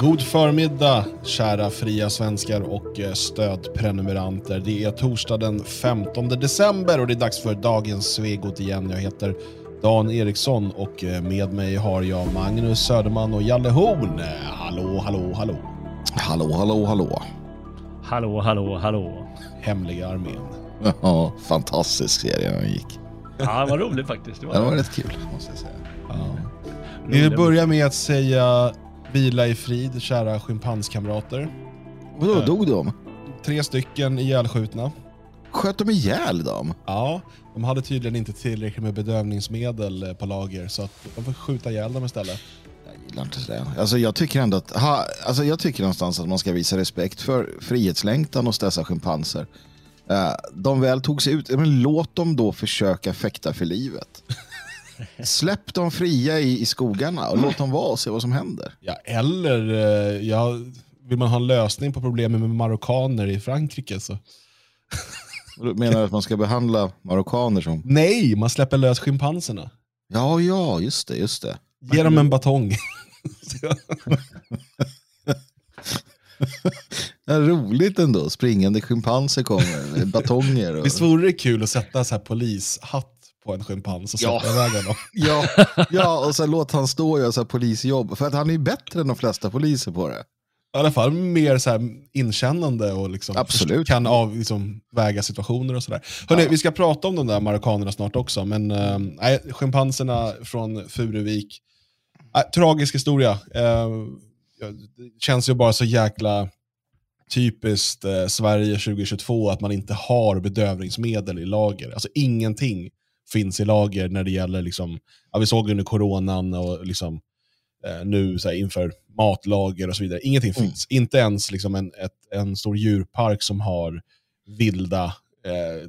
God förmiddag kära fria svenskar och eh, stödprenumeranter. Det är torsdag den 15 december och det är dags för dagens Svegot igen. Jag heter Dan Eriksson och eh, med mig har jag Magnus Söderman och Jalle Horn. Hallå, hallå, hallå. Hallå, hallå, hallå. Hallå, hallå, hallå. Hemliga armén. Ja, fantastisk serie när den gick. Ja, det var roligt faktiskt. Det var, Den var rätt kul, måste jag säga. Ja. Vi börjar med att säga vila i frid, kära schimpanskamrater. Vadå, Eh. dog de? Tre stycken ihjälskjutna. Sköt de ihjäl dem? Ja, de hade tydligen inte tillräckligt med bedövningsmedel eh, på lager så att de får skjuta ihjäl dem istället. Jag gillar inte det. Alltså jag tycker ändå att, ha, alltså jag tycker någonstans att man ska visa respekt för frihetslängtan hos dessa schimpanser. Eh, de väl tog sig ut, men låt dem då försöka fäkta för livet. Släpp dem fria i, i skogarna och låt dem vara och se vad som händer. Ja, eller eh, ja, vill man ha en lösning på problemet med marockaner i Frankrike så... Du menar att man ska behandla marockaner som... Nej, man släpper lös schimpanserna. Ja, ja, just det, just det. Ge dem en batong. Är roligt ändå. Springande schimpanser kommer med batonger. Och... Visst vore det kul att sätta så här polishatt på en schimpans och Ja. iväg honom? Ja, ja, och sen låt han stå och göra så här polisjobb. För att han är ju bättre än de flesta poliser på det. I alla fall mer så här inkännande och liksom kan av, liksom, väga situationer och sådär. Hörrni, Vi ska prata om de där marockanerna snart också, men äh, schimpanserna från Furuvik. Äh, tragisk historia. Äh, ja, det känns ju bara så jäkla typiskt eh, Sverige 2022 att man inte har bedövningsmedel i lager. Alltså ingenting finns i lager när det gäller, liksom, ja, vi såg under coronan och liksom, eh, nu så här, inför matlager och så vidare. Ingenting Mm. finns. Inte ens liksom, en, ett, en stor djurpark som har vilda, eh,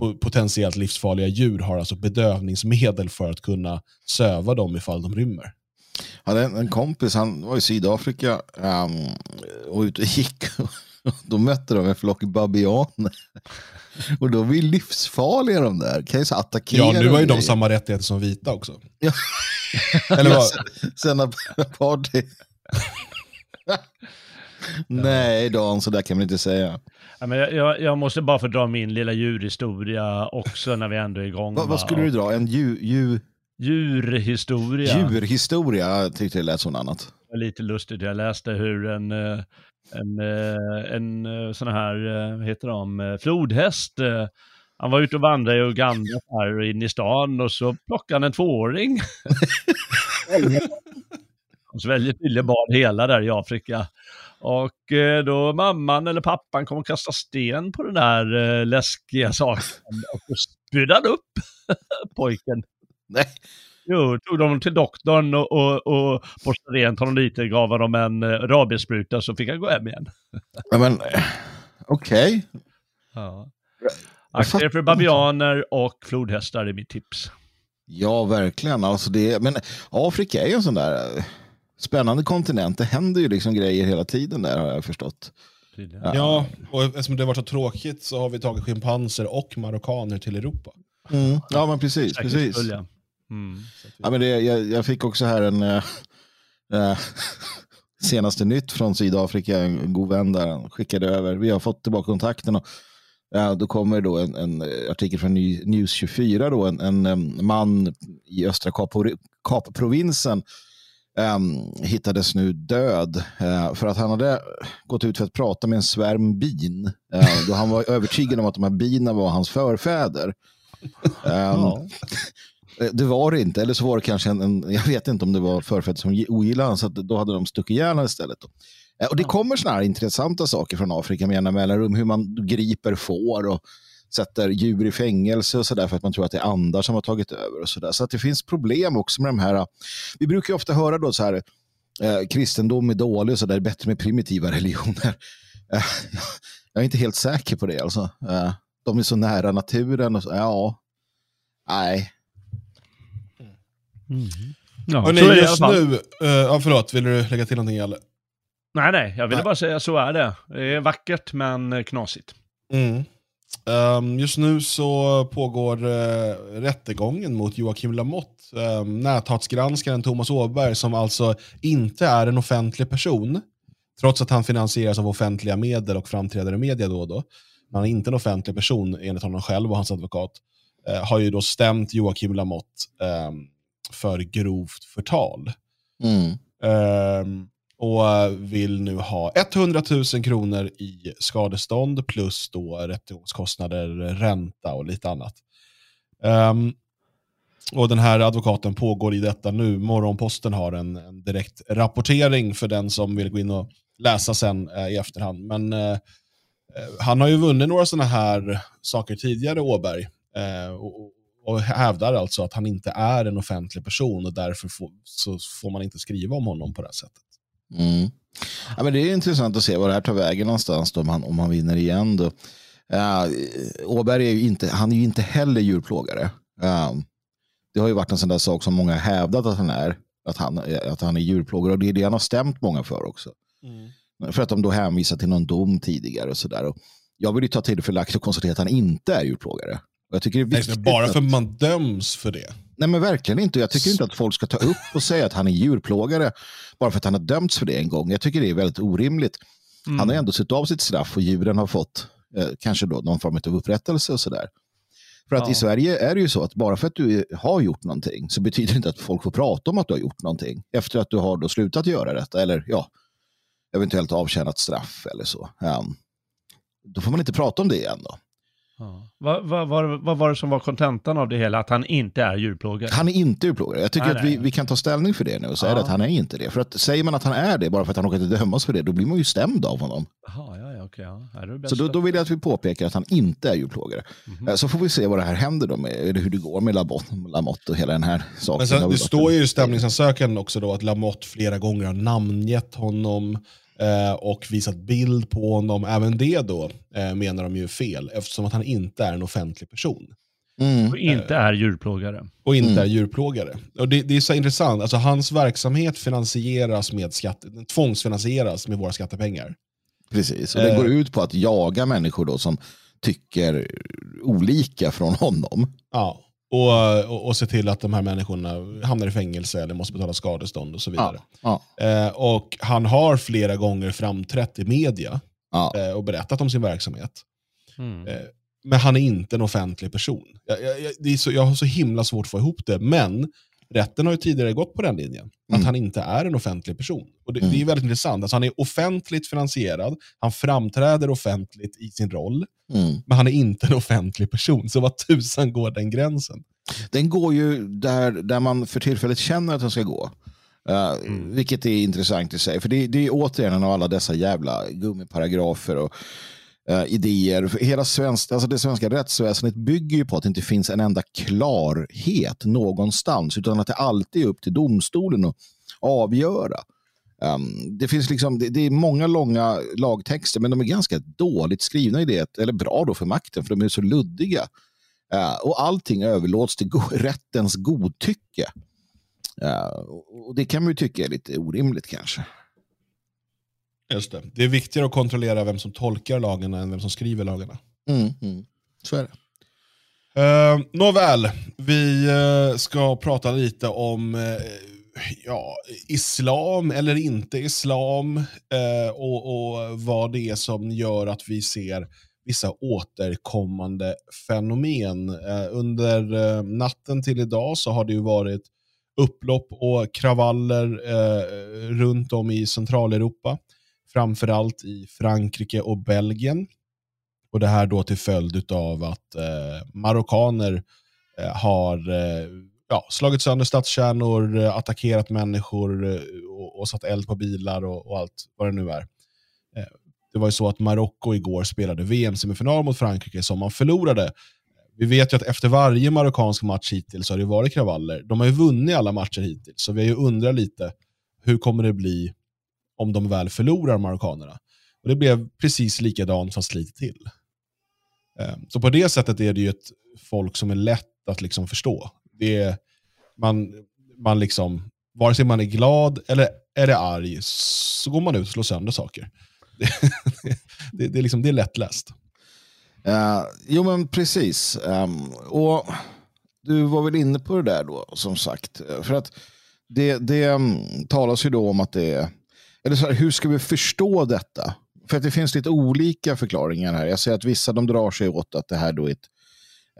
po- potentiellt livsfarliga djur har alltså bedövningsmedel för att kunna söva dem ifall de rymmer. Jag hade en, en kompis, han var i Sydafrika ehm, och ute och gick. Då mötte de en flock babianer. Och de är livsfarliga de där. Kan ju så attackera. Ja, nu har ju de samma rättigheter som vita också. Ja. Eller vad? Sen apartheid. Nej Dan, så där kan man inte säga. Ja, men jag, måste bara få dra min lilla djurhistoria också när vi ändå är igång. Va, vad va? skulle du dra? En dju, dju, Djurhistoria. djurhistoria? Jag tyckte det lät som något annat. Var lite lustigt. Jag läste hur en, eh, en, eh, en eh, sån här, heter de, flodhäst, han var ute och vandrade i Uganda här inne i stan och så plockade han en tvååring. Han sväljer tydligen barn hela där i Afrika. Och då mamman eller pappan kom och kastade sten på den där läskiga saken och spydde upp pojken. Nej. Jo, tog dem till doktorn och, och, och borstade rent honom lite, gav honom en eh, rabiesspruta så fick han gå hem igen. Ja, men okej. Ja. Jag Aktier för babianer och flodhästar är mitt tips. Ja, verkligen. Alltså det, men Afrika är ju en sån där eh, spännande kontinent. Det händer ju liksom grejer hela tiden där har jag förstått. Ja. Ja, och eftersom det var så tråkigt så har vi tagit schimpanser och marockaner till Europa. Ja, men precis. precis. Ja. Mm. Ja, men det, jag, jag fick också här en eh, senaste nytt från Sydafrika. En god vän där skickade över. Vi har fått tillbaka kontakten. Och, ja, då kommer då en, en artikel från Ny- News 24. Då, en, en man i östra Kap- Kapprovinsen em, hittades nu död eh, för att han hade gått ut för att prata med en svärm bin. eh, då han var övertygad om att de här bina var hans förfäder. Em, Ja. Eh, Det var det inte, eller så var det kanske en, en jag vet inte om det var förfäder som ogillade honom, så att då hade de stuckit ihjäl honom istället. Då. Eh, Och det kommer såna här intressanta saker från Afrika med jämna mellanrum, hur man griper får och sätter djur i fängelse och sådär för att man tror att det är andar som har tagit över och sådär. Så att det finns problem också med de här, vi brukar ofta höra då så här, eh, kristendom är dålig och så där, det är bättre med primitiva religioner. Eh, jag är inte helt säker på det alltså. Eh, de är så nära naturen och så, ja, nej. Mm. Ja, Hörrni, så är det just nu, eh, ja, förlåt, vill du lägga till någonting Jalle? Nej, nej, jag ville Nej. bara säga så är det. Det är vackert men knasigt. Mm. Um, just nu så pågår uh, rättegången mot Joakim Lamotte, um, näthatsgranskaren Thomas Åberg, som alltså inte är en offentlig person, trots att han finansieras av offentliga medel och framträder i media då och då. Han är inte en offentlig person enligt honom själv och hans advokat. Uh, har ju då stämt Joakim Lamotte um, för grovt förtal. Mm. Um, och vill nu ha 100 000 kronor i skadestånd plus då rättegångskostnader, ränta och lite annat. Um, och Den här advokaten pågår i detta nu. Morgonposten har en, en direkt rapportering för den som vill gå in och läsa sen eh, i efterhand. Men eh, han har ju vunnit några sådana här saker tidigare, Åberg. Eh, och, och hävdar alltså att han inte är en offentlig person och därför får, så får man inte skriva om honom på det här sättet. Mm. Ja, men det är intressant att se vad det här tar vägen någonstans då, om, han, om han vinner igen. Då. Uh, Åberg är ju inte, han är ju inte heller djurplågare. Uh, det har ju varit en sån där sak som många hävdat att han är. Att han, att han är djurplågare och det är det han har stämt många för också. Mm. För att de då hänvisar till någon dom tidigare och sådär. Jag vill ju ta tillfället och konstatera att han inte är djurplågare. Jag tycker det är viktigt bara för att man döms för det. Nej men verkligen inte. Jag tycker inte att folk ska ta upp och säga att han är djurplågare bara för att han har dömts för det en gång. Jag tycker det är väldigt orimligt. Mm. Han har ändå suttit av sitt straff och djuren har fått eh, kanske då någon form av upprättelse och sådär. För att ja. i Sverige är det ju så att bara för att du har gjort någonting så betyder det inte att folk får prata om att du har gjort någonting efter att du har då slutat göra detta eller ja, eventuellt avtjänat straff eller så. Um, då får man inte prata om det igen då. Ja. Vad, vad, vad, vad, var det som var kontentan av det hela? Att han inte är djurplågare? Han är inte djurplågare. Jag tycker nej, att vi, vi kan ta ställning för det nu och säga ja. att han är inte det. För att säger man att han är det bara för att han råkat dömas för det, då blir man ju stämd av honom. Aha, ja, ja, okay, ja. Så då, då vill jag att vi påpekar att han inte är djurplågare. Mm -hmm. Så får vi se vad det här händer då, med, eller hur det går med Lamotte och hela den här saken. Men sen, det står ju i stämningsansökan också då att Lamotte flera gånger har namngett honom eh, och visat bild på honom. Även det då eh, menar de ju är fel eftersom att han inte är en offentlig person. Mm. Och inte är djurplågare. Och inte mm. är djurplågare. Och det, det, är så intressant, alltså hans verksamhet finansieras med skatt, tvångsfinansieras med våra skattepengar. Precis, och det går ut på att jaga människor då som tycker olika från honom. Ja, och, och, och se till att de här människorna hamnar i fängelse eller måste betala skadestånd och så vidare. Ja, ja. Eh, och han har flera gånger framträtt i media ja. eh, och berättat om sin verksamhet. Mm. Eh, men han är inte en offentlig person. Jag, jag, det är så, jag har så himla svårt att få ihop det, men rätten har ju tidigare gått på den linjen. Mm. Att han inte är en offentlig person. Och det, mm. det är mm. väldigt intressant. Alltså han är offentligt finansierad, han framträder offentligt i sin roll, mm. men han är inte en offentlig person. Så vad tusan går den gränsen? Den går ju där, där man för tillfället känner att den ska gå. Uh, mm. Vilket är intressant i sig. För det, det är återigen en av alla dessa jävla gummiparagrafer och eh, idéer. Hela svensk, alltså det svenska rättsväsendet bygger ju på att det inte finns en enda klarhet någonstans. Utan att det alltid är upp till domstolen att avgöra. Um, det finns liksom, det, det, är många långa lagtexter men de är ganska dåligt skrivna i det, eller bra då för makten för de är så luddiga. Uh, och allting överlåts till go rättens godtycke. Uh, och det kan man ju tycka är lite orimligt kanske. Just det. Det är viktigare att kontrollera vem som tolkar lagarna än vem som skriver lagarna. Mm, mm. Så är det. Uh, nåväl, vi uh, ska prata lite om uh, ja, islam eller inte islam uh, och, och, vad det är som gör att vi ser vissa återkommande fenomen. under natten till idag så har det ju varit upplopp och kravaller runt om i Centraleuropa framförallt i Frankrike och Belgien. Och Det här då till följd av att eh, marockaner eh, har eh, ja, slagit sönder stadskärnor, eh, attackerat människor eh, och, och satt eld på bilar och, och, allt vad det nu är. Eh, det var ju så att Marocko igår spelade VM-semifinal mot Frankrike som man förlorade. Vi vet ju att efter varje marockansk match hittills har det varit kravaller. De har ju vunnit alla matcher hittills, så vi har ju undrat lite hur kommer det bli om de väl förlorar marockanerna. Och det blev precis likadant fast lite till. Ehm, så på det sättet är det ju ett folk som är lätt att liksom förstå. Det är, man, man liksom, vare sig man är glad eller är det arg så går man ut och slår sönder saker. Det, det, det, är, liksom, det är lättläst. Uh, jo men precis. Um, och du var väl inne på det där då, som sagt. För att det, det um, talas ju då om att det är, eller så här, hur ska vi förstå detta? För att det finns lite olika förklaringar här. Jag ser att vissa de drar sig åt att det här då är ett,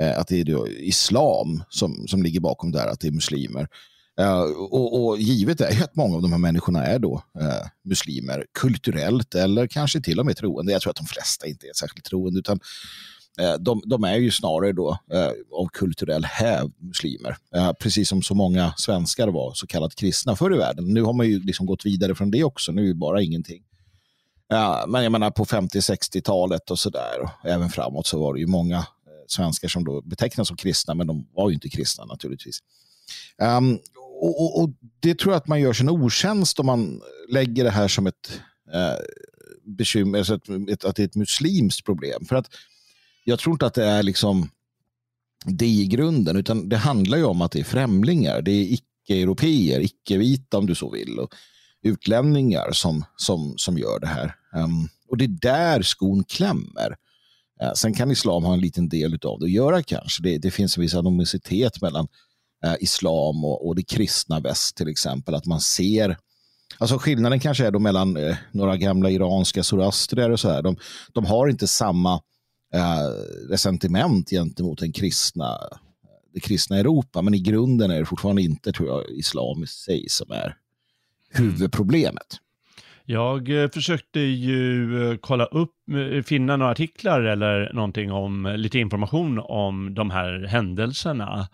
eh, att det är då islam som, som ligger bakom det här, att det är muslimer. Uh, och, och, givet är ju att många av de här människorna är då uh, muslimer kulturellt eller kanske till och med troende. Jag tror att de flesta inte är särskilt troende utan Eh, de, de, är ju snarare då eh, av kulturell häv muslimer. Eh, precis som så många svenskar var så kallat kristna förr i världen. Nu har man ju liksom gått vidare från det också. Nu är det bara ingenting. men jag menar på 50-60-talet och sådär och även framåt så var det ju många svenskar som då betecknas som kristna men de var ju inte kristna naturligtvis. Um, och, och, och, det tror jag att man gör sin otjänst om man lägger det här som ett eh, bekymmer, alltså ett, ett, att det är ett muslimskt problem. För att jag tror inte att det är liksom det i grunden, utan det handlar ju om att det är främlingar, det är icke-europeer, icke-vita om du så vill, och utlänningar som, som, som gör det här. Um, och det är där skon klämmer. Uh, sen kan islam ha en liten del av det att göra kanske. Det, det finns en viss anonymitet mellan uh, islam och, och det kristna väst till exempel. Att man ser Alltså skillnaden kanske är då mellan eh, några gamla iranska zoroastrier och så här. De, de har inte samma eh, resentiment gentemot den kristna, det kristna Europa. Men i grunden är det fortfarande inte, tror jag, islam i sig som är huvudproblemet. Jag eh, försökte ju eh, kolla upp, eh, finna några artiklar eller någonting om, lite information om de här händelserna.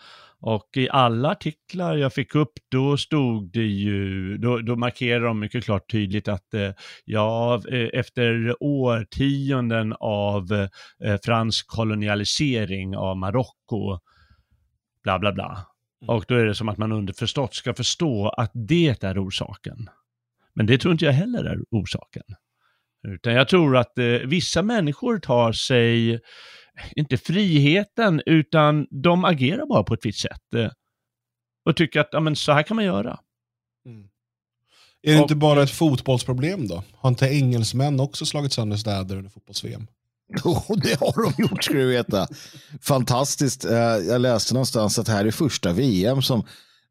Och i alla artiklar jag fick upp, då stod det ju, då, då markerade de mycket klart tydligt att eh, ja, eh, efter årtionden av eh, fransk kolonialisering av Marocko, bla bla bla. Mm. Och då är det som att man underförstått ska förstå att det är orsaken. Men det tror inte jag heller är orsaken. Utan jag tror att eh, vissa människor tar sig inte friheten, utan de agerar bara på ett visst sätt. Eh, och tycker att ja, men så här kan man göra. Mm. Är det och, inte bara ett fotbollsproblem då? Har inte engelsmän också slagit sönder städer under fotbolls-VM? Jo, det har de gjort ska du veta. Fantastiskt. Eh, jag läste någonstans att här är första VM som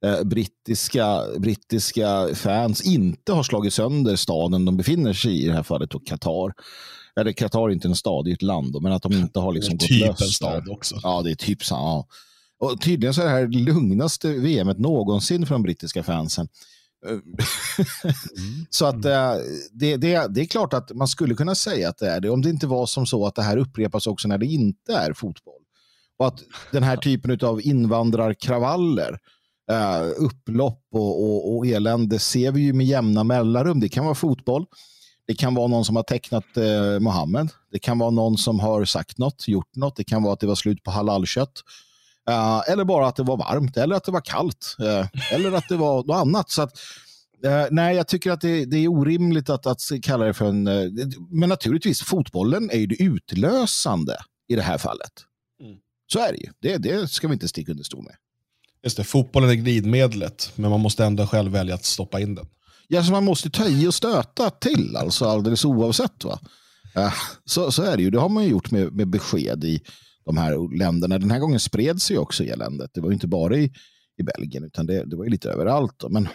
eh, brittiska, brittiska fans inte har slagit sönder staden de befinner sig i, i det här fallet och Qatar eller Qatar är inte en stad, det är ett land, men att de inte har liksom gått typ lös. en stad också. Ja, det är typ så. Ja. Och tydligen så är det här lugnaste VM någonsin för de brittiska fansen. Mm. så att eh, det, det, det är klart att man skulle kunna säga att det är det, om det inte var som så att det här upprepas också när det inte är fotboll. Och att den här typen av invandrarkravaller, uh, upplopp och, och, och elände ser vi ju med jämna mellanrum. Det kan vara fotboll, det kan vara någon som har tecknat eh, Mohammed. Det kan vara någon som har sagt något, gjort något. Det kan vara att det var slut på halalkött. Uh, eller bara att det var varmt, eller att det var kallt. Uh, eller att det var något annat. Så att, uh, nej, jag tycker att det, det, är orimligt att, att kalla det för en... men naturligtvis, fotbollen är ju det utlösande i det här fallet. Mm. Så är det ju. Det, det ska vi inte sticka under stol med. Just det, fotbollen är glidmedlet, men man måste ändå själv välja att stoppa in den. Ja, så man måste ta i och stöta till, alltså alldeles oavsett. Va? Så, så är det ju. Det har man ju gjort med, med besked i de här länderna. Den här gången spred sig också eländet. Det var ju inte bara i, i Belgien, utan det, det var lite överallt. Då. Men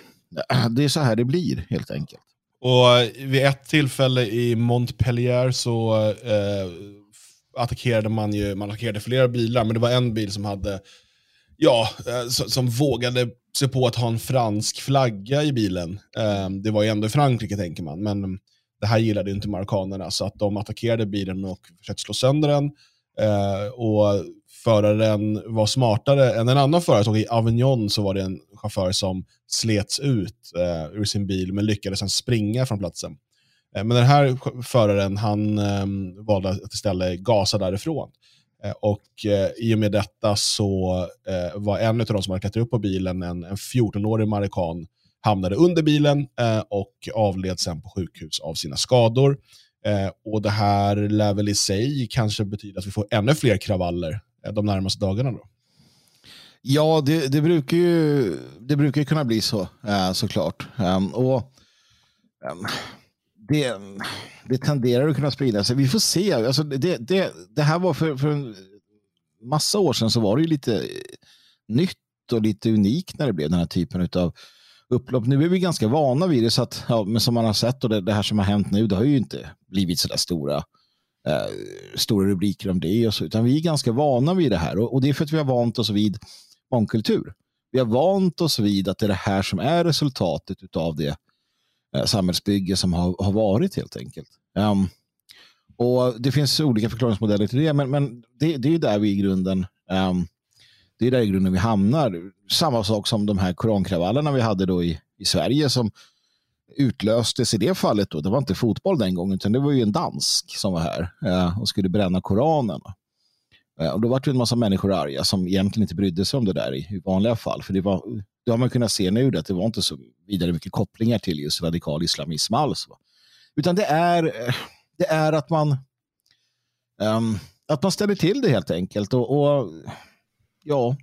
det är så här det blir, helt enkelt. Och eh, Vid ett tillfälle i Montpellier så eh, attackerade man ju, man attackerade flera bilar, men det var en bil som hade ja, eh, som vågade sig på att ha en fransk flagga i bilen. Ehm, det var ju ändå i Frankrike tänker man, men det här gillade inte marockanerna så att de attackerade bilen och försökte slå sönder den. Eh, och föraren var smartare än en annan förare. Så I Avignon så var det en chaufför som slets ut eh, ur sin bil men lyckades sen springa från platsen. Ehm, men den här föraren han ehm, valde att istället gasa därifrån. Eh, och eh, i och med detta så eh, var en av de som hade klättrat upp på bilen, en, en 14-årig marockan, hamnade under bilen och avled sen på sjukhus av sina skador. och det här lär väl i sig kanske betyda att vi får ännu fler kravaller de närmaste dagarna då? Ja, det, det, brukar ju det brukar kunna bli så, såklart. Ehm, och ehm, det, det tenderar att kunna sprida sig. Vi får se. Alltså det, det, det här var för, för en massa år sedan så var det ju lite nytt och lite unikt när det blev den här typen av upplopp. Nu är vi ganska vana vid det, så att, ja, men som man har sett och det, det här som har hänt nu, det har ju inte blivit så där stora, eh, stora rubriker om det, och så, utan vi är ganska vana vid det här och, och det är för att vi har vant oss vid mångkultur. Vi har vant oss vid att det är det här som är resultatet av det eh, Eh, samhällsbygge som har, har varit helt enkelt. Um, och Det finns olika förklaringsmodeller till det, men, men det, det är där vi i grunden um, det är där i grunden vi hamnar. Samma sak som de här korankravallerna vi hade då i, i Sverige som utlöstes i det fallet. Då. Det var inte fotboll den gången, utan det var ju en dansk som var här uh, och skulle bränna Koranen. Uh, och då var det en massa människor arga som egentligen inte brydde sig om det där i, i vanliga fall. För det, var, det har man kunnat se nu att det var inte så vidare mycket kopplingar till just radikal islamism alls. Utan det är, eh, det är att man um, att man ställer till det helt enkelt. Och, och ja,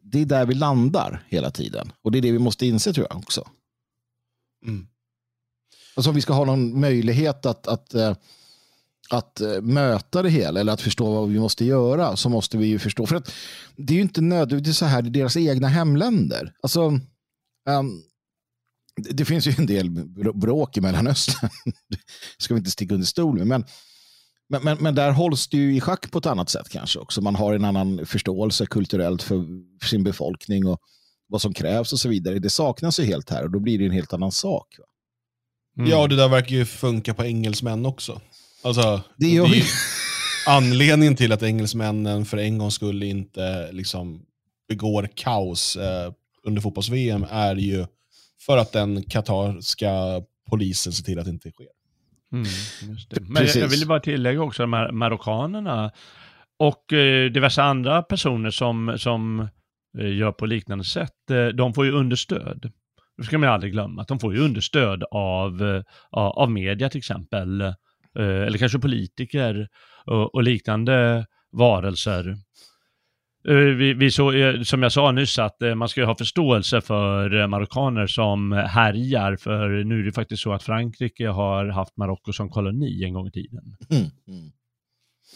det är där vi landar hela tiden. Och det är det vi måste inse tror jag också. Mm. Alltså om vi ska ha någon möjlighet att, att, eh, att eh, möta det hela eller att förstå vad vi måste göra så måste vi ju förstå. För att det är ju inte nödvändigtvis så här i deras egna hemländer. Alltså, um, det finns ju en del bråk i Mellanöstern. det ska vi inte sticka under stol med. Men men, men, men, där hålls det ju i schack på ett annat sätt kanske också. Man har en annan förståelse kulturellt för, för sin befolkning och vad som krävs och så vidare. Det saknas ju helt här och då blir det en helt annan sak. Mm. Ja, det där verkar ju funka på engelsmän också. Alltså, det gör det anledningen till att engelsmännen för en gångs skull inte liksom begår kaos eh, under fotbolls-VM är ju för att den katarska polisen ser till att det inte sker. Mm, Men jag, jag vill bara tillägga också de här marockanerna och eh, diverse andra personer som, som eh, gör på liknande sätt, de får ju understöd. Det ska man aldrig glömma, att de får ju understöd av, av media till exempel, eller kanske politiker och, och liknande varelser. Eh, vi, vi så, eh, som jag sa nyss, att eh, man ska ha förståelse för marockaner som härjar, för nu är det faktiskt så att Frankrike har haft Marocko som koloni en gång i tiden. Mm. Mm.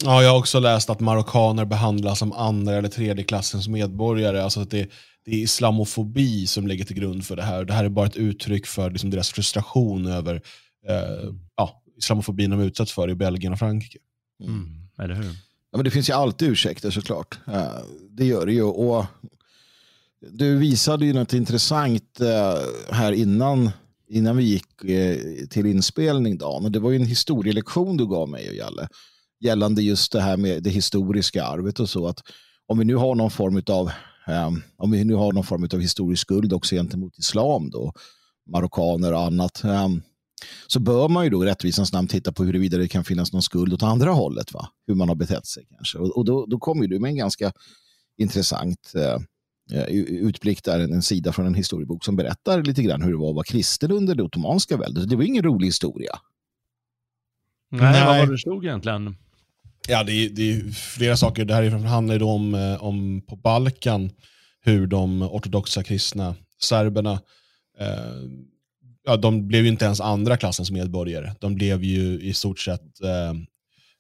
Ja, jag har också läst att marockaner behandlas som andra eller tredje klassens medborgare. Alltså att det, det, är islamofobi som ligger till grund för det här. Det här är bara ett uttryck för liksom deras frustration över eh, ja, islamofobin de utsatts för i Belgien och Frankrike. Mm. Eller hur? Ja, men det finns ju alltid ursäkter såklart. Det gör det ju. Och du visade ju något intressant eh, här innan, innan vi gick eh, till inspelning. Dan. det var ju en historielektion du gav mig och Jalle gällande just det här med det historiska arvet och så. att Om vi nu har någon form av om vi nu har någon form av historisk skuld också gentemot islam då, marockaner och annat. Så bör man ju då i rättvisans namn titta på huruvida det kan finnas någon skuld åt andra hållet. Va? Hur man har betett sig kanske. Och, och då, då kommer du med en ganska intressant eh, eh, utblick där, en, en sida från en historiebok som berättar lite grann hur det var att vara kristen under det ottomanska väldet. Det var ingen rolig historia. Nej, Nej. vad var det stod egentligen? Ja, det är, det är flera saker. Det här handlar ju om, eh, om på Balkan hur de ortodoxa kristna serberna eh, ja, de blev ju inte ens andra klassens medborgare. De blev ju i stort sett eh,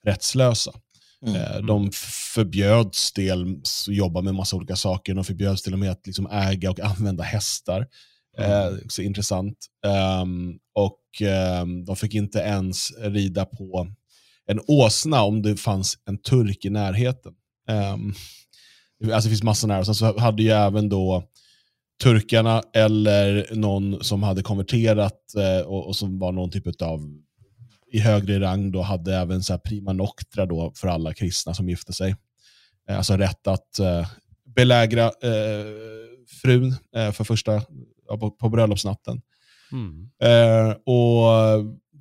rättslösa. Mm. Eh, de förbjöds dels att jobba med massa olika saker. De förbjöds till och med att liksom äga och använda hästar. Eh, mm. så intressant. Um, och um, de fick inte ens rida på en åsna om det fanns en turk i närheten. Um, alltså det finns massor nära. Sen så hade ju även då turkarna eller någon som hade konverterat eh, och, och, som var någon typ av i högre rang då hade även så prima noctra då för alla kristna som gifte sig. Eh, alltså rätt att eh, belägra eh, frun för första, på, på bröllopsnatten. Mm. Eh, och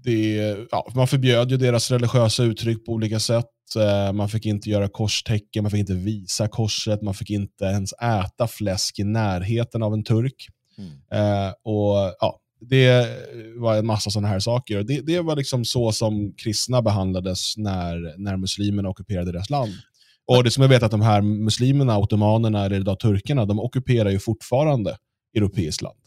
det, ja, man förbjöd ju deras religiösa uttryck på olika sätt. Eh, man fick inte göra korstecken, man fick inte visa korset, man fick inte ens äta fläsk i närheten av en turk. Mm. Eh, och ja, Det var en massa sådana här saker. Det, det var liksom så som kristna behandlades när, när muslimerna ockuperade deras land. Och det som jag vet att de här muslimerna, ottomanerna eller idag turkarna, de ockuperar ju fortfarande europeiskt land.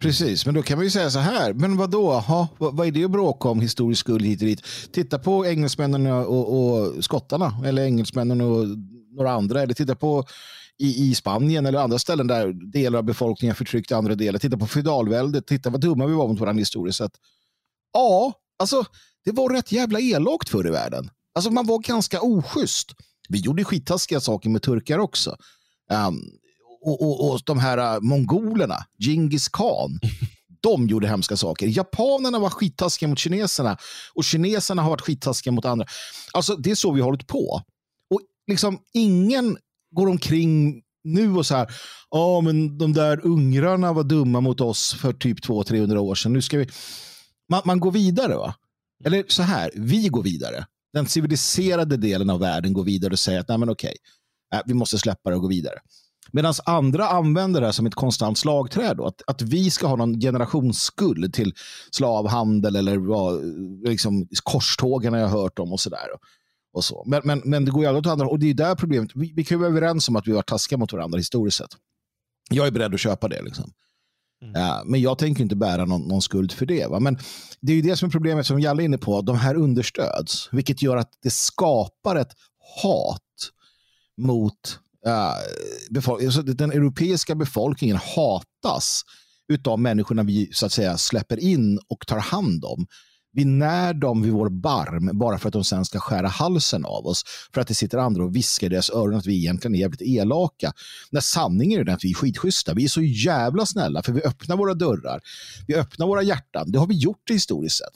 Precis, men då kan man ju säga så här, men vad då? Vad, vad är det att bråka om historisk skuld hit och dit? Titta på engelsmännen och, och skottarna, eller engelsmännen och några andra, eller titta på i, i Spanien eller andra ställen där delar av befolkningen förtryckte andra delar. Titta på feudalväldet, titta vad dumma vi var mot varandra historiskt sett. Ja, alltså det var rätt jävla elakt förr i världen. Alltså man var ganska oschysst. Vi gjorde skittaskiga saker med turkar också. Um, och, och, och, de här uh, mongolerna, Genghis khan, de gjorde hemska saker. Japanerna var skittaskiga mot kineserna och kineserna har varit skittaskiga mot andra. Alltså det är så vi har hållit på. Och liksom ingen går omkring nu och så här, ja men de där ungrarna var dumma mot oss för typ 200-300 år sedan. Nu ska vi... Man, man går vidare va? Eller så här, vi går vidare. Den civiliserade delen av världen går vidare och säger att nej men okej, äh, vi måste släppa det och gå vidare. Medan andra använder det som ett konstant slagträd. Att, att vi ska ha någon generationsskuld till slavhandel eller vad, liksom, korstågen har jag hört om och sådär. Och så. Men, men, men det går ju aldrig åt andra och det är där problemet. Vi, vi kan vara överens om att vi var taskiga mot varandra historiskt sett. Jag är beredd att köpa det. Liksom. Mm. Men jag tänker inte bära någon, någon, skuld för det. Va? Men det är ju det som är problemet som Jalle är inne på. De här understöds, vilket gör att det skapar ett hat mot uh, den europeiska befolkningen hatas utav människorna vi så att säga släpper in och tar hand om. Vi när dem vid vår barm bara för att de sen ska skära halsen av oss. För att det sitter andra och viskar i deras öron att vi egentligen är jävligt elaka. När sanningen är den att vi är skitschyssta. Vi är så jävla snälla för vi öppnar våra dörrar. Vi öppnar våra hjärtan. Det har vi gjort historiskt sett.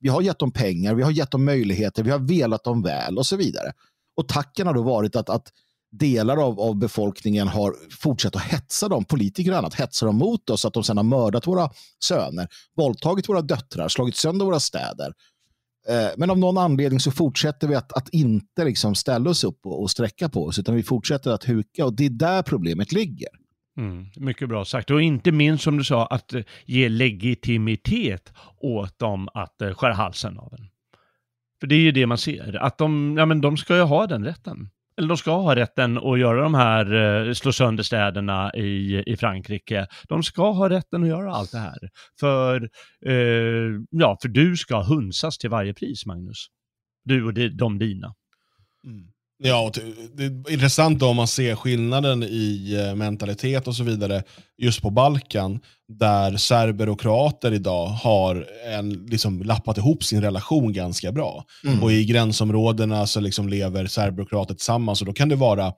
Vi har gett dem pengar, vi har gett dem möjligheter, vi har velat dem väl och så vidare. Och tacken har då varit att, att delar av, av befolkningen har fortsatt att hetsa dem, politiker och annat, hetsa dem mot oss, att de sedan har mördat våra söner, våldtagit våra döttrar, slagit sönder våra städer. Eh, men av någon anledning så fortsätter vi att, att inte liksom ställa oss upp och, och sträcka på oss, utan vi fortsätter att huka och det är där problemet ligger. Mm, mycket bra sagt. Och inte minst som du sa, att eh, ge legitimitet åt dem att eh, skära halsen av en. För det är ju det man ser, att de, ja, men de ska ju ha den rätten eller de ska ha rätten att göra de här, eh, slå sönder städerna i, i Frankrike. De ska ha rätten att göra allt det här. För, eh, ja, för du ska hunsas till varje pris, Magnus. Du och de, de dina. Mm. Ja, det är intressant om man ser skillnaden i eh, mentalitet och så vidare just på Balkan, där serber och kroater idag har en, liksom, lappat ihop sin relation ganska bra. Mm. Och i gränsområdena så liksom lever serber och kroater tillsammans och då kan det vara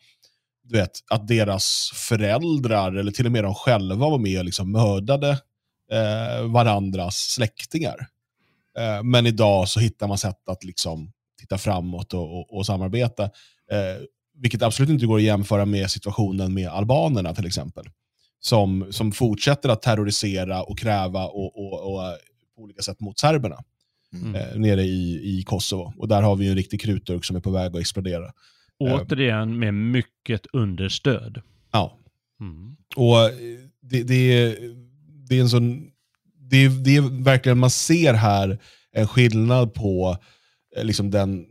du vet, att deras föräldrar, eller till och med de själva, var med och liksom mördade eh, varandras släktingar. Eh, men idag så hittar man sätt att liksom titta framåt och, och, och samarbeta. Eh, vilket absolut inte går att jämföra med situationen med albanerna till exempel. Som, som fortsätter att terrorisera och kräva och, och, och på olika sätt mot serberna. Mm. Eh, nere i, i Kosovo. Och där har vi en riktig krutdurk som är på väg att explodera. Återigen med mycket understöd. Ja. Mm. Och det, det, det, är en sån... Det, det är verkligen, man ser här en skillnad på eh, Eh, liksom den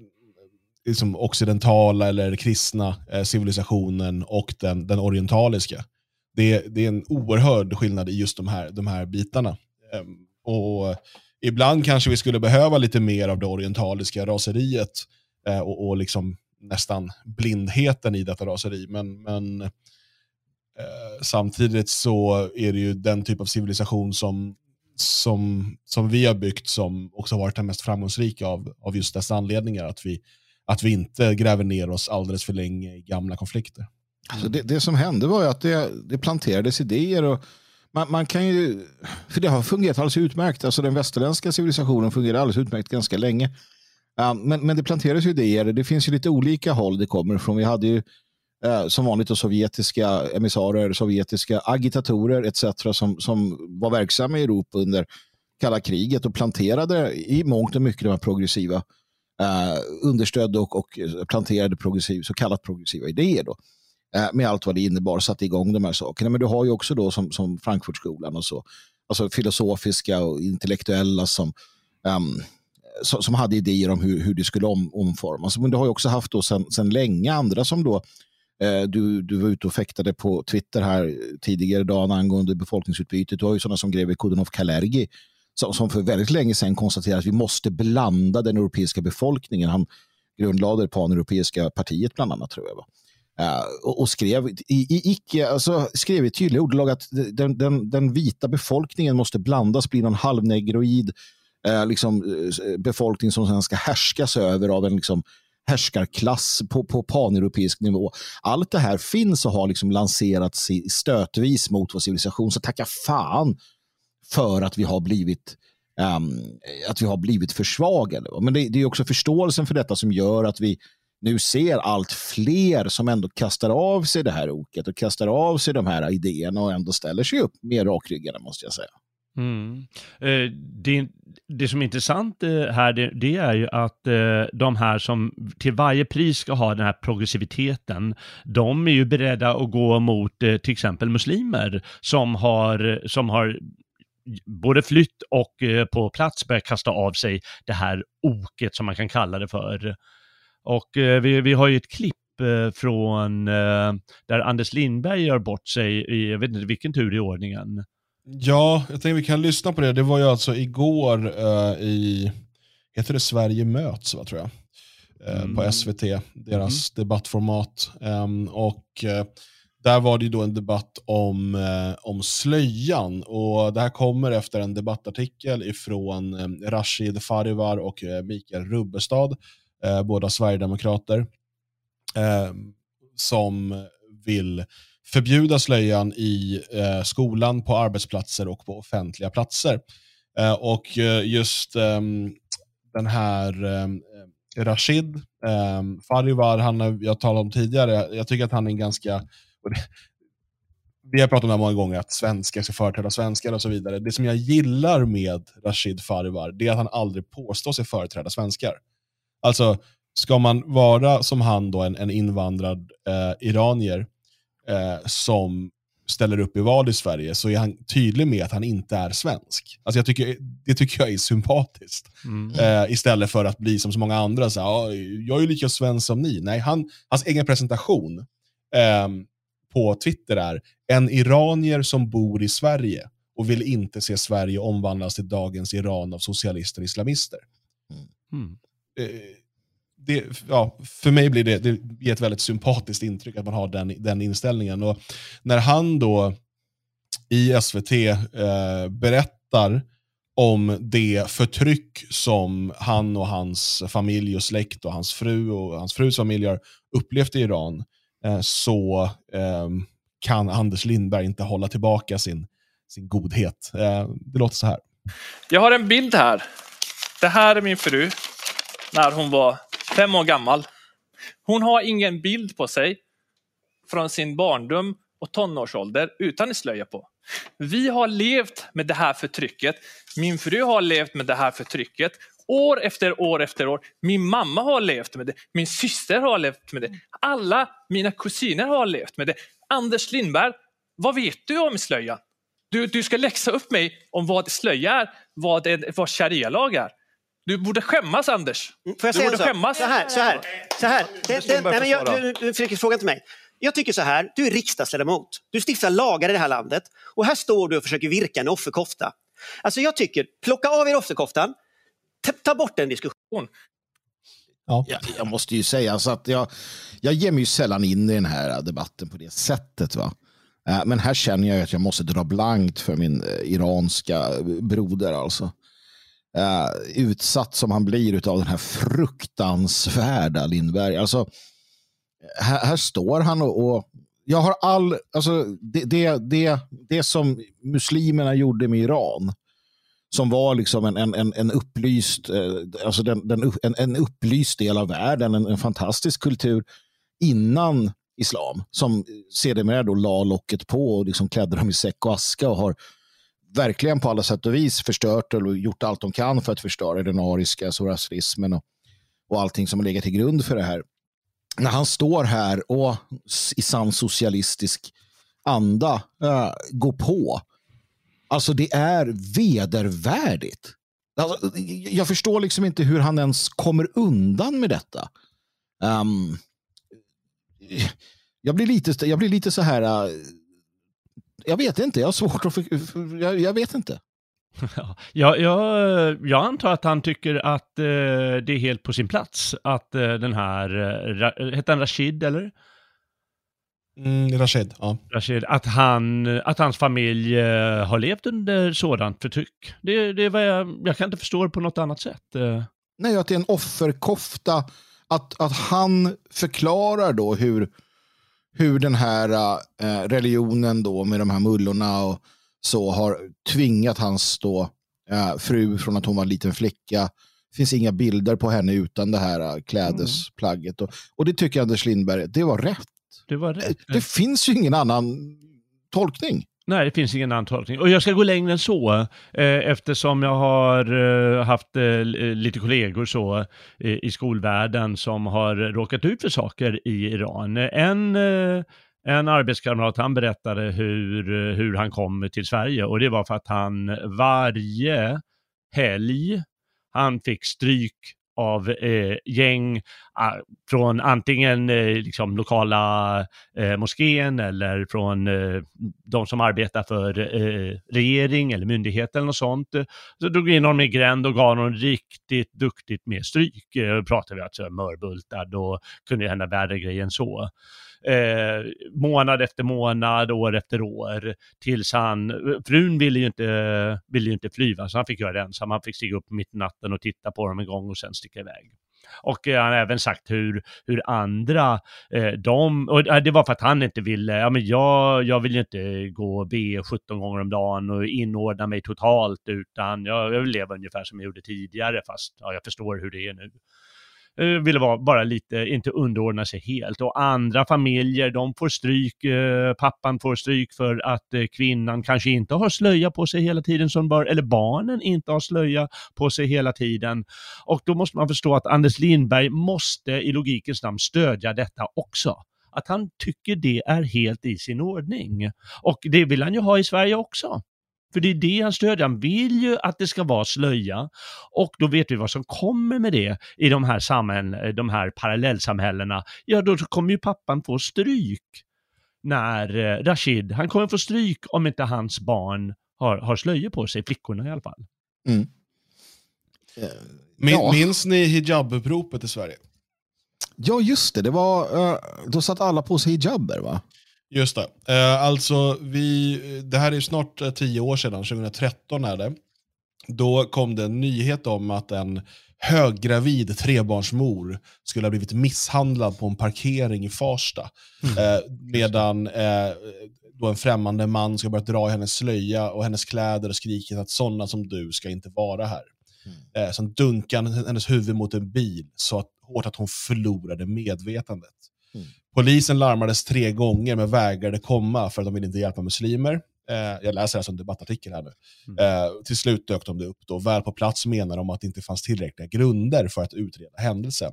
liksom occidentala eller kristna eh, civilisationen och den, den orientaliska. Det, det är en oerhörd skillnad i just de här, de här bitarna. Ehm, och Ibland kanske vi skulle behöva lite mer av det orientaliska raseriet eh, och, och liksom nästan blindheten i detta raseri. Men, men eh, samtidigt så är det ju den typ av civilisation som, som, som vi har byggt som också varit den mest framgångsrika av, av just dessa anledningar. Att vi, att vi inte gräver ner oss alldeles för länge i gamla konflikter. Alltså det, det som hände var ju att det, det planterades idéer och man, man, kan ju, för det har fungerat alldeles utmärkt. Alltså den västerländska civilisationen fungerar alldeles utmärkt ganska länge. Um, men, men det planteras ju idéer. Det finns ju lite olika håll det kommer ifrån. Vi hade ju eh, som vanligt då, sovjetiska emissarer, sovjetiska agitatorer etc. Som, som var verksamma i Europa under kalla kriget och planterade i mångt och mycket de här progressiva eh, understödde och, och planterade progressiv, så kallat progressiva idéer. Då, eh, med allt vad det innebar, satte igång de här sakerna. Men du har ju också då som, som Frankfurtskolan och så, alltså filosofiska och intellektuella som, ehm, um, som, som, hade idéer om hur, hur det skulle om, omformas. Men du har ju också haft då sedan länge andra som då Eh, Eh, du, du var ute och fäktade på Twitter här tidigare dagen angående befolkningsutbytet. Du har ju sådana som greve Kudenov Kalergi som, som för väldigt länge sedan konstaterade att vi måste blanda den europeiska befolkningen. Han grundlade det pan-europeiska partiet bland annat tror jag. Va? Eh, och, skrev i, i, icke, alltså, skrev i tydliga ordalag att den, den, den, vita befolkningen måste blandas, bli någon halvnegroid eh, liksom, eh, befolkning som sen ska härskas över av en liksom, härskarklass på, på paneuropeisk nivå. Allt det här finns och har liksom lanserats i stötvis mot vår civilisation, så tacka fan för att vi har blivit um, att vi har blivit försvagade. Men det, det är också förståelsen för detta som gör att vi nu ser allt fler som ändå kastar av sig det här oket och kastar av sig de här idéerna och ändå ställer sig upp mer rakryggade måste jag säga. Mm. Eh, det, det, som är intressant eh, här det, det, är ju att eh, de här som till varje pris ska ha den här progressiviteten, de är ju beredda att gå mot till exempel muslimer som har, som har både flytt och på plats börjat kasta av sig det här oket som man kan kalla det för. Och vi, vi har ju ett klipp från där Anders Lindberg gör bort sig i, jag vet inte vilken tur i ordningen. Ja, jag tänkte vi kan lyssna på det. Det var ju alltså igår uh, i, heter det Sverige möts va, tror jag? Uh, mm. På SVT, deras mm. debattformat. Um, och uh, där var det ju då en debatt om, om slöjan. Och det här kommer efter en debattartikel ifrån um, Rashid Farivar och Mikael Rubbestad, båda sverigedemokrater, ehm, som vill förbjuda slöjan i eh, skolan, på arbetsplatser och på offentliga platser. Eh, och eh, just eh, den här ehm, eh, Rashid eh, Farivar, han jag talade om tidigare, jag tycker att han är en ganska, det, vi har pratat om det här många gånger, att svenskar ska företräda svenskar och så vidare. Det som jag gillar med Rashid Farivar, det är att han aldrig påstår sig företräda svenskar. Alltså, ska man vara som han då, en, en invandrad eh, iranier, eh, som ställer upp i val i Sverige så är han tydlig med att han inte är svensk. Alltså jag tycker, det tycker jag är sympatiskt. Mm. Eh, istället för att bli som så många andra, så här, jag är lika svensk som ni. Nej, han, hans egen presentation eh, på Twitter är en iranier som bor i Sverige och vill inte se Sverige omvandlas till dagens Iran av socialister och islamister. Mm. Eh, det, ja, för mig blir det, det ger ett väldigt sympatiskt intryck att man har den, den inställningen. Och när han då i SVT eh, berättar om det förtryck som han och hans familj och släkt och hans fru och hans frus familj har upplevt i Iran, eh, så eh, kan Anders Lindberg inte hålla tillbaka sin, sin godhet. Eh, det låter så här. Jag har en bild här. Det här är min fru när hon var fem år gammal. Hon har ingen bild på sig från sin barndom och tonårsålder utan slöja på. Vi har levt med det här förtrycket. Min fru har levt med det här förtrycket år efter år efter år. Min mamma har levt med det. Min syster har levt med det. Alla mina kusiner har levt med det. Anders Lindberg, vad vet du om slöja? Du, du ska läxa upp mig om vad slöja är, vad, vad sharia-lag är. Du borde skämmas Anders. Mm, får jag säga du borde skämmas. Så här, så här. Så här. Det, det, nej, men jag, fick frågan till mig. Jag tycker så här, du är riksdagsledamot. Du stiftar lagar i det här landet och här står du och försöker virka en offerkofta. Alltså jag tycker, plocka av er offerkoftan, ta, ta bort den diskussionen. Ja. Jag, jag, måste ju säga så att jag, jag ger mig ju sällan in i den här debatten på det sättet. Va? Eh, men här känner jag att jag måste dra blankt för min eh, iranska broder. Alltså uh, utsatt som han blir av den här fruktansvärda Lindberg. Alltså, här, här står han och, och, jag har all, alltså det, det, det, det som muslimerna gjorde med Iran, som var liksom en, en, en upplyst, eh, alltså den, den, en, en upplyst del av världen, en, en fantastisk kultur innan islam, som sedermera då la locket på och liksom klädde dem i säck och aska och har verkligen på alla sätt och vis förstört och gjort allt de kan för att förstöra den ariska zoroastrismen och, och allting som har legat till grund för det här. När han står här och i sann socialistisk anda äh, går på. Alltså det är vedervärdigt. Alltså, jag förstår liksom inte hur han ens kommer undan med detta. Um, jag blir lite, jag blir lite så här... Uh, jag vet inte, jag har svårt att... Jag, jag vet inte. Ja, jag, jag antar att han tycker att eh, det är helt på sin plats att eh, den här, eh, hette han Rashid eller? Mm, Rashid, ja. Rashid, att, han, att hans familj eh, har levt under sådant förtryck. Det, det är vad jag, jag kan inte förstå det på något annat sätt. Eh. Nej, att det är en offerkofta. Att, att han förklarar då hur, hur den här äh, religionen då med de här mullorna och så har tvingat hans då, äh, fru från att hon var en liten flicka. Det finns inga bilder på henne utan det här äh, klädesplagget. Och, och det tycker Anders Lindberg, det var rätt. Det var rätt. Det, det finns ju ingen annan tolkning. Nej, det finns ingen antolkning. Och jag ska gå längre än så, eh, eftersom jag har eh, haft eh, eh, lite kollegor så eh, i skolvärlden som har råkat ut för saker i Iran. En, eh, en arbetskamrat, han berättade hur, eh, hur han kom till Sverige och det var för att han varje helg han fick stryk av eh, gäng eh, från antingen eh, liksom lokala eh, moskén eller från eh, de som arbetar för eh, regering eller myndighet eller något sånt. Så drog in honom i gränd och gav honom riktigt duktigt med stryk. Eh, pratar vi alltså mörbultar, då kunde det hända värre grejer än så eh, månad efter månad, år efter år, tills han, frun ville ju inte, ville ju inte flyga, så han fick göra det ensam. Han fick stiga upp mitt i natten och titta på dem en gång och sen sticka iväg. Och eh, han har även sagt hur, hur andra, eh, de, och eh, det var för att han inte ville, ja men jag, jag vill ju inte gå och be 17 gånger om dagen och inordna mig totalt, utan jag, jag vill leva ungefär som jag gjorde tidigare, fast ja, jag förstår hur det är nu. Eh, ville vara bara lite, inte underordna sig helt. Och andra familjer, de får stryk, eh, pappan får stryk för att eh, kvinnan kanske inte har slöja på sig hela tiden som bör, eller barnen inte har slöja på sig hela tiden. Och då måste man förstå att Anders Lindberg måste i logikens namn stödja detta också att han tycker det är helt i sin ordning. Och det vill han ju ha i Sverige också. För det är det han stödjer. Han vill ju att det ska vara slöja. Och då vet vi vad som kommer med det i de här, samhällen, de här parallellsamhällena. Ja, då kommer ju pappan få stryk när eh, Rashid, han kommer få stryk om inte hans barn har, har slöjor på sig, flickorna i alla fall. Mm. Min, ja. Minns ni hijabuppropet i Sverige? Ja, just det. det var, uh, då satt alla på sig hijaber, va? Just det. Eh, alltså, vi, det här är snart eh, tio år sedan, 2013 är det. Då kom det en nyhet om att en höggravid trebarnsmor skulle ha blivit misshandlad på en parkering i Farsta. Mm. Eh, medan eh, då en främmande man ska börja dra i hennes slöja och hennes kläder och skrikit att sådana som du ska inte vara här. Mm. Eh, sen dunkade hennes huvud mot en bil så att, hårt att hon förlorade medvetandet. Mm. Polisen larmades tre gånger men vägrade komma för att de ville inte hjälpa muslimer. Eh, jag läser alltså en debattartikel här nu. Mm. Eh, till slut dök de upp. Då. Väl på plats menar de att det inte fanns tillräckliga grunder för att utreda händelsen.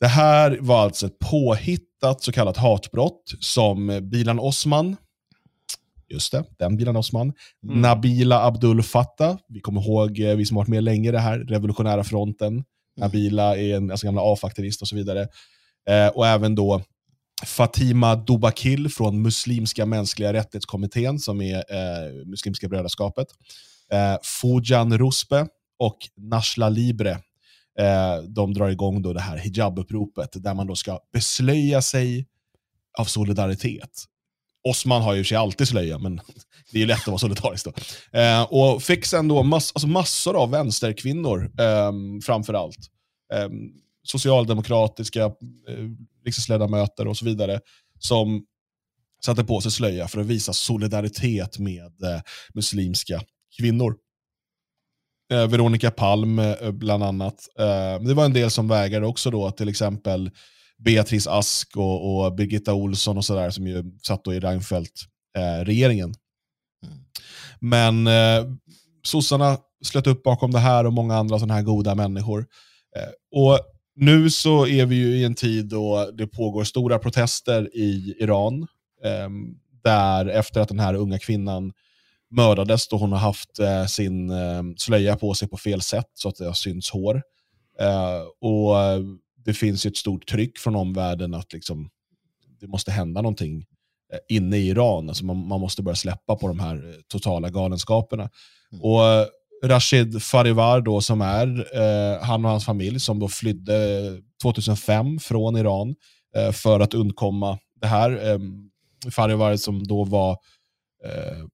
Det här var alltså ett påhittat så kallat hatbrott som Bilan Osman, just det, den Bilan Osman, mm. Nabila Abdul Fattah, vi kommer ihåg, eh, vi som har varit med länge det här, Revolutionära fronten, mm. Nabila är en alltså gamla AF-aktivist och så vidare. Eh, och även då Fatima Dobakil från Muslimska mänskliga rättighetskommittén, som är eh, Muslimska brödraskapet. Eh, Fujan Ruspe och Nashla Libre. Eh, de drar igång då det här hijabuppropet, där man då ska beslöja sig av solidaritet. Osman har ju sig alltid slöja, men det är ju lätt att vara solidarisk då. Eh, och fick sen då mass, alltså massor av vänsterkvinnor, eh, framför allt. Eh, socialdemokratiska eh, riksdagsledamöter och så vidare som satte på sig slöja för att visa solidaritet med eh, muslimska kvinnor. Eh, Veronica Palm eh, bland annat. Eh, det var en del som vägrade också då, till exempel Beatrice Ask och, och Birgitta Olsson och sådär som ju satt då i Reinfeldt-regeringen. Eh, mm. Men eh, sossarna slöt upp bakom det här och många andra sådana här goda människor. Eh, och nu så är vi ju i en tid då det pågår stora protester i Iran. Eh, där efter att den här unga kvinnan mördades då hon har haft eh, sin eh, slöja på sig på fel sätt så att det har synts hår. Eh, och Det finns ett stort tryck från omvärlden att liksom det måste hända någonting eh, inne i Iran. Alltså man, man måste börja släppa på de här eh, totala galenskaperna. Mm. Och eh, Rashid Farivar då, som är eh, han och hans familj som då flydde eh, 2005 från Iran eh, för att undkomma det här. Eh, Farivar som då var eh,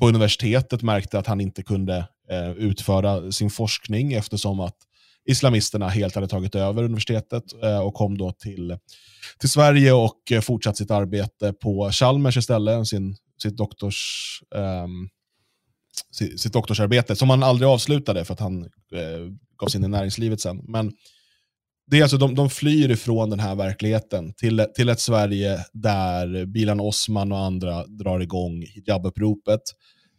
på universitetet märkte att han inte kunde eh, utföra sin forskning eftersom att islamisterna helt hade tagit över universitetet eh, och kom då till, till Sverige och fortsatte fortsatt sitt arbete på Chalmers istället, sin, sitt, doktors, ehm, sitt, doktorsarbete, som han aldrig avslutade för att han eh, gav sig in i näringslivet sen. Men det är alltså, de, de flyr ifrån den här verkligheten till, till ett Sverige där Bilan Osman och andra drar igång hijabuppropet.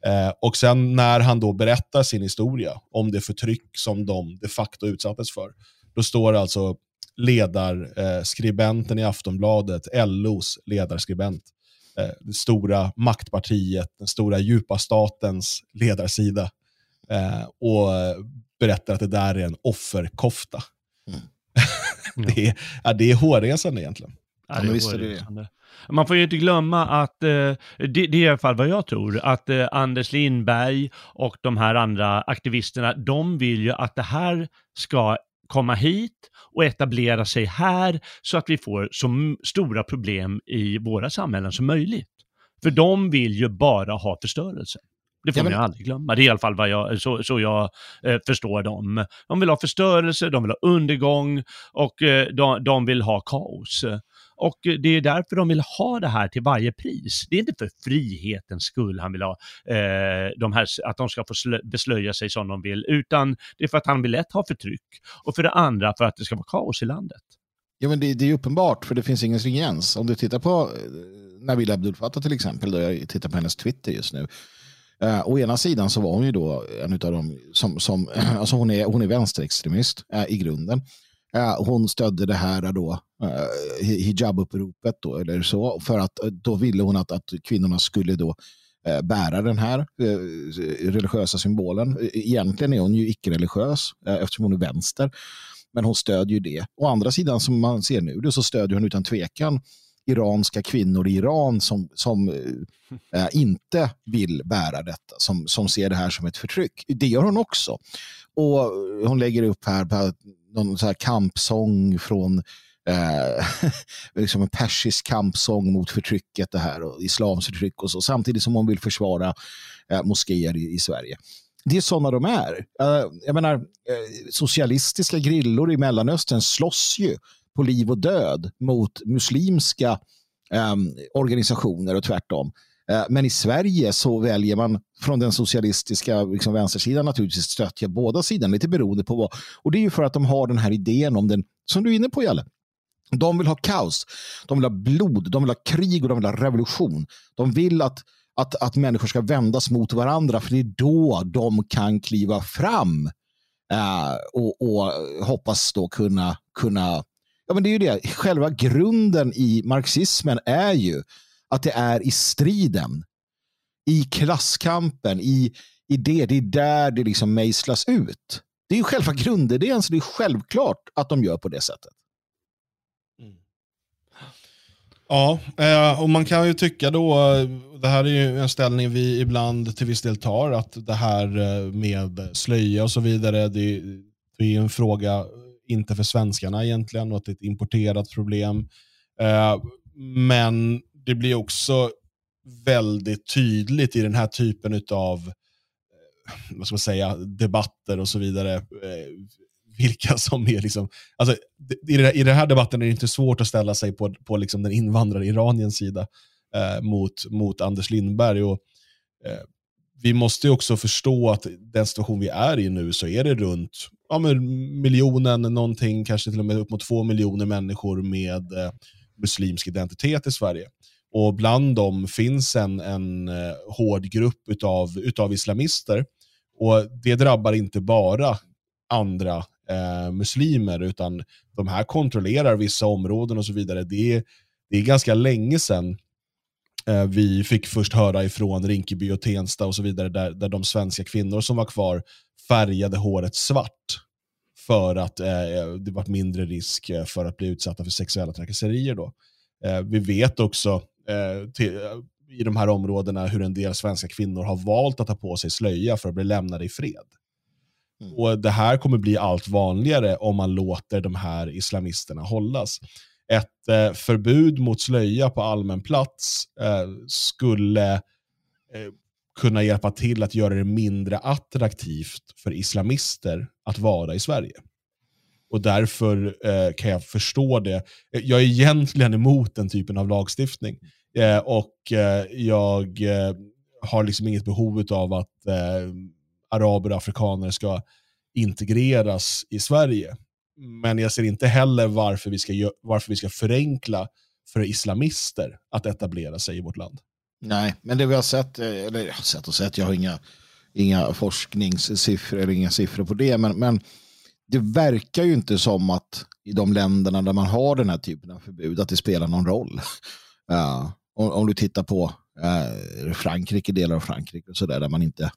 Eh, och sen när han då berättar sin historia om det förtryck som de de facto utsattes för, då står alltså ledarskribenten eh, i Aftonbladet, LOs ledarskribent, eh, det stora maktpartiet, den stora djupa statens ledarsida eh, och berättar att det där är en offerkofta. Mm. det, är, ja, det är hårresande egentligen. Ja, det är det. Man får ju inte glömma att, eh, det, det, är i alla fall vad jag tror, att eh, Anders Lindberg och de här andra aktivisterna, de vill ju att det här ska komma hit och etablera sig här så att vi får så stora problem i våra samhällen som möjligt. För de vill ju bara ha förstörelse. Det får ja, men... man aldrig glömma. Det är i alla fall vad jag, så, så jag eh, förstår dem. De vill ha förstörelse, de vill ha undergång och eh, de, de vill ha kaos. Och det är därför de vill ha det här till varje pris. Det är inte för frihetens skull han vill ha eh, de här, att de ska få beslöja sig som de vill, utan det är för att han vill ett ha förtryck och för det andra för att det ska vara kaos i landet. Ja, men det, det är uppenbart, för det finns ingen stringens. Om du tittar på eh, Nabil Abdul Fattah till exempel, då jag tittar på hennes Twitter just nu, Uh, å ena sidan så var hon ju då en av dem som, som alltså hon är, hon är vänsterextremist uh, i grunden. Eh, hon stödde det här då, uh, hijabuppropet då, eller så, för att eh, då ville hon att, att kvinnorna skulle då bära den här religiösa symbolen. E-, egentligen är hon ju icke-religiös eftersom hon är vänster, men hon stödjer ju det. Å andra sidan som man ser nu då, så stödjer hon utan tvekan iranska kvinnor i Iran som, som äh, inte vill bära detta, som, som ser det här som ett förtryck. Det gör hon också. Och hon lägger upp här på någon så här kampsång från eh, liksom en persisk kampsång mot förtrycket det här och islams förtryck och så samtidigt som hon vill försvara eh, moskéer i, i, Sverige. Det är sådana de är. Eh, jag menar, eh, socialistiska grillor i Mellanöstern slåss ju på liv och död mot muslimska eh, organisationer och tvärtom. Eh, men i Sverige så väljer man från den socialistiska liksom, vänstersidan naturligtvis stödja båda sidorna, lite beroende på vad. Och det är ju för att de har den här idén om den, som du är inne på Jalle, de vill ha kaos, de vill ha blod, de vill ha krig och de vill ha revolution. De vill att, att, att människor ska vändas mot varandra för det är då de kan kliva fram eh, och, och hoppas då kunna, kunna Ja, men det är ju det. Själva grunden i marxismen är ju att det är i striden, i klasskampen, i, i det, det är där det liksom mejslas ut. Det är ju själva grundidén, så det är självklart att de gör på det sättet. Mm. Ja, eh, och man kan ju tycka då, det här är ju en ställning vi ibland till viss del tar, att det här eh, med slöja och så vidare, det, det är en fråga inte för svenskarna egentligen och att det är ett importerat problem. Eh, men det blir också väldigt tydligt i den här typen av eh, vad ska man säga, debatter och så vidare, eh, vilka som är liksom, alltså, i, det, i den här debatten är det inte svårt att ställa sig på, på liksom den invandrade Iraniens sida eh, mot, mot Anders Lindberg. Och, eh, vi måste också förstå att den situation vi är i nu så är det runt ja, miljonen, någonting, kanske till och med upp mot två miljoner människor med eh, muslimsk identitet i Sverige. Och bland dem finns en, en eh, hård grupp utav, utav islamister. Och det drabbar inte bara andra eh, muslimer, utan de här kontrollerar vissa områden och så vidare. Det är, det är ganska länge sedan eh, vi fick först höra ifrån Rinkeby och Tensta och så vidare, där, där de svenska kvinnor som var kvar färgade håret svart för att eh, det var mindre risk eh, för att bli utsatta för sexuella trakasserier. Då. Eh, vi vet också till, i de här områdena hur en del svenska kvinnor har valt att ta på sig slöja för att bli lämnade i fred. Mm. Och Det här kommer bli allt vanligare om man låter de här islamisterna hållas. Ett eh, förbud mot slöja på allmän plats eh, skulle eh, kunna hjälpa till att göra det mindre attraktivt för islamister att vara i Sverige. Och därför eh, kan jag förstå det. Eh, jag är egentligen emot den typen av lagstiftning. Eh, och eh, jag eh, har liksom inget behov av att eh, araber och afrikaner ska integreras i Sverige. Men jag ser inte heller varför vi ska, varför vi ska förenkla för islamister att etablera sig i vårt land. Nej, men det vi har sett, eh, eller jag har sett och sett, jag har inga, inga forskningssiffror eller inga siffror på det, men, men det verkar ju inte som att i de länderna där man har den här typen av förbud att det spelar någon roll. Uh, om, om, du tittar på uh, Frankrike, delar av Frankrike och sådär, där man inte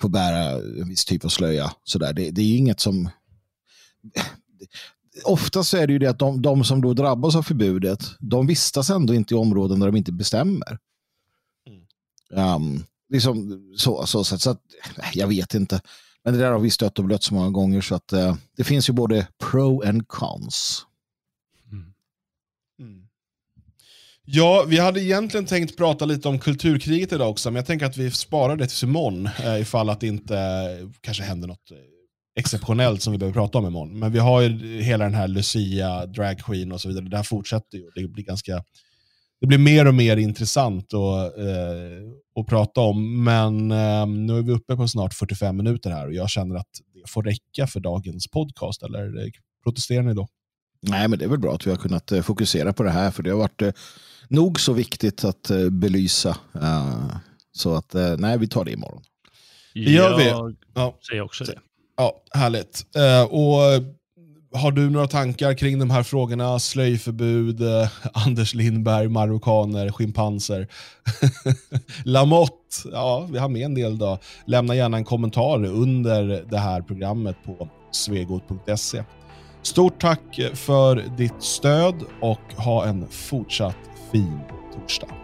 får bära en viss typ av slöja. Så där. Det, det är inget som... Oftast är det ju det att de, de, som då drabbas av förbudet, de vistas ändå inte i områden där de inte bestämmer. Um, liksom så, så, så, så att, jag vet inte. Men det där har vi stött och blött så många gånger så att uh, det finns ju både pro and cons. Mm. Mm. Ja, vi hade egentligen tänkt prata lite om kulturkriget idag också, men jag tänker att vi sparar det till imorgon eh, ifall att det inte eh, kanske händer något eh, exceptionellt som vi behöver prata om imorgon. Men vi har ju hela den här Lucia, Drag Queen och så vidare. Det här fortsätter ju. Det blir ganska det blir mer och mer intressant att, eh, att prata om. Men eh, nu är vi uppe på snart 45 minuter här och jag känner att det får räcka för dagens podcast. Eller eh, protesterar ni då? Nej, men det är väl bra att vi har kunnat eh, fokusera på det här, för det har varit eh, nog så viktigt att eh, belysa. så att, nej, vi tar det imorgon. Det gör vi. Jag säger också det. Ja, härligt. och har du några tankar kring de här frågorna? Slöjförbud, eh, Anders Lindberg, marockaner, schimpanser. Lamotte, ja vi har med en del då. Lämna gärna en kommentar under det här programmet på svegot.se. Stort tack för ditt stöd och ha en fortsatt fin torsdag.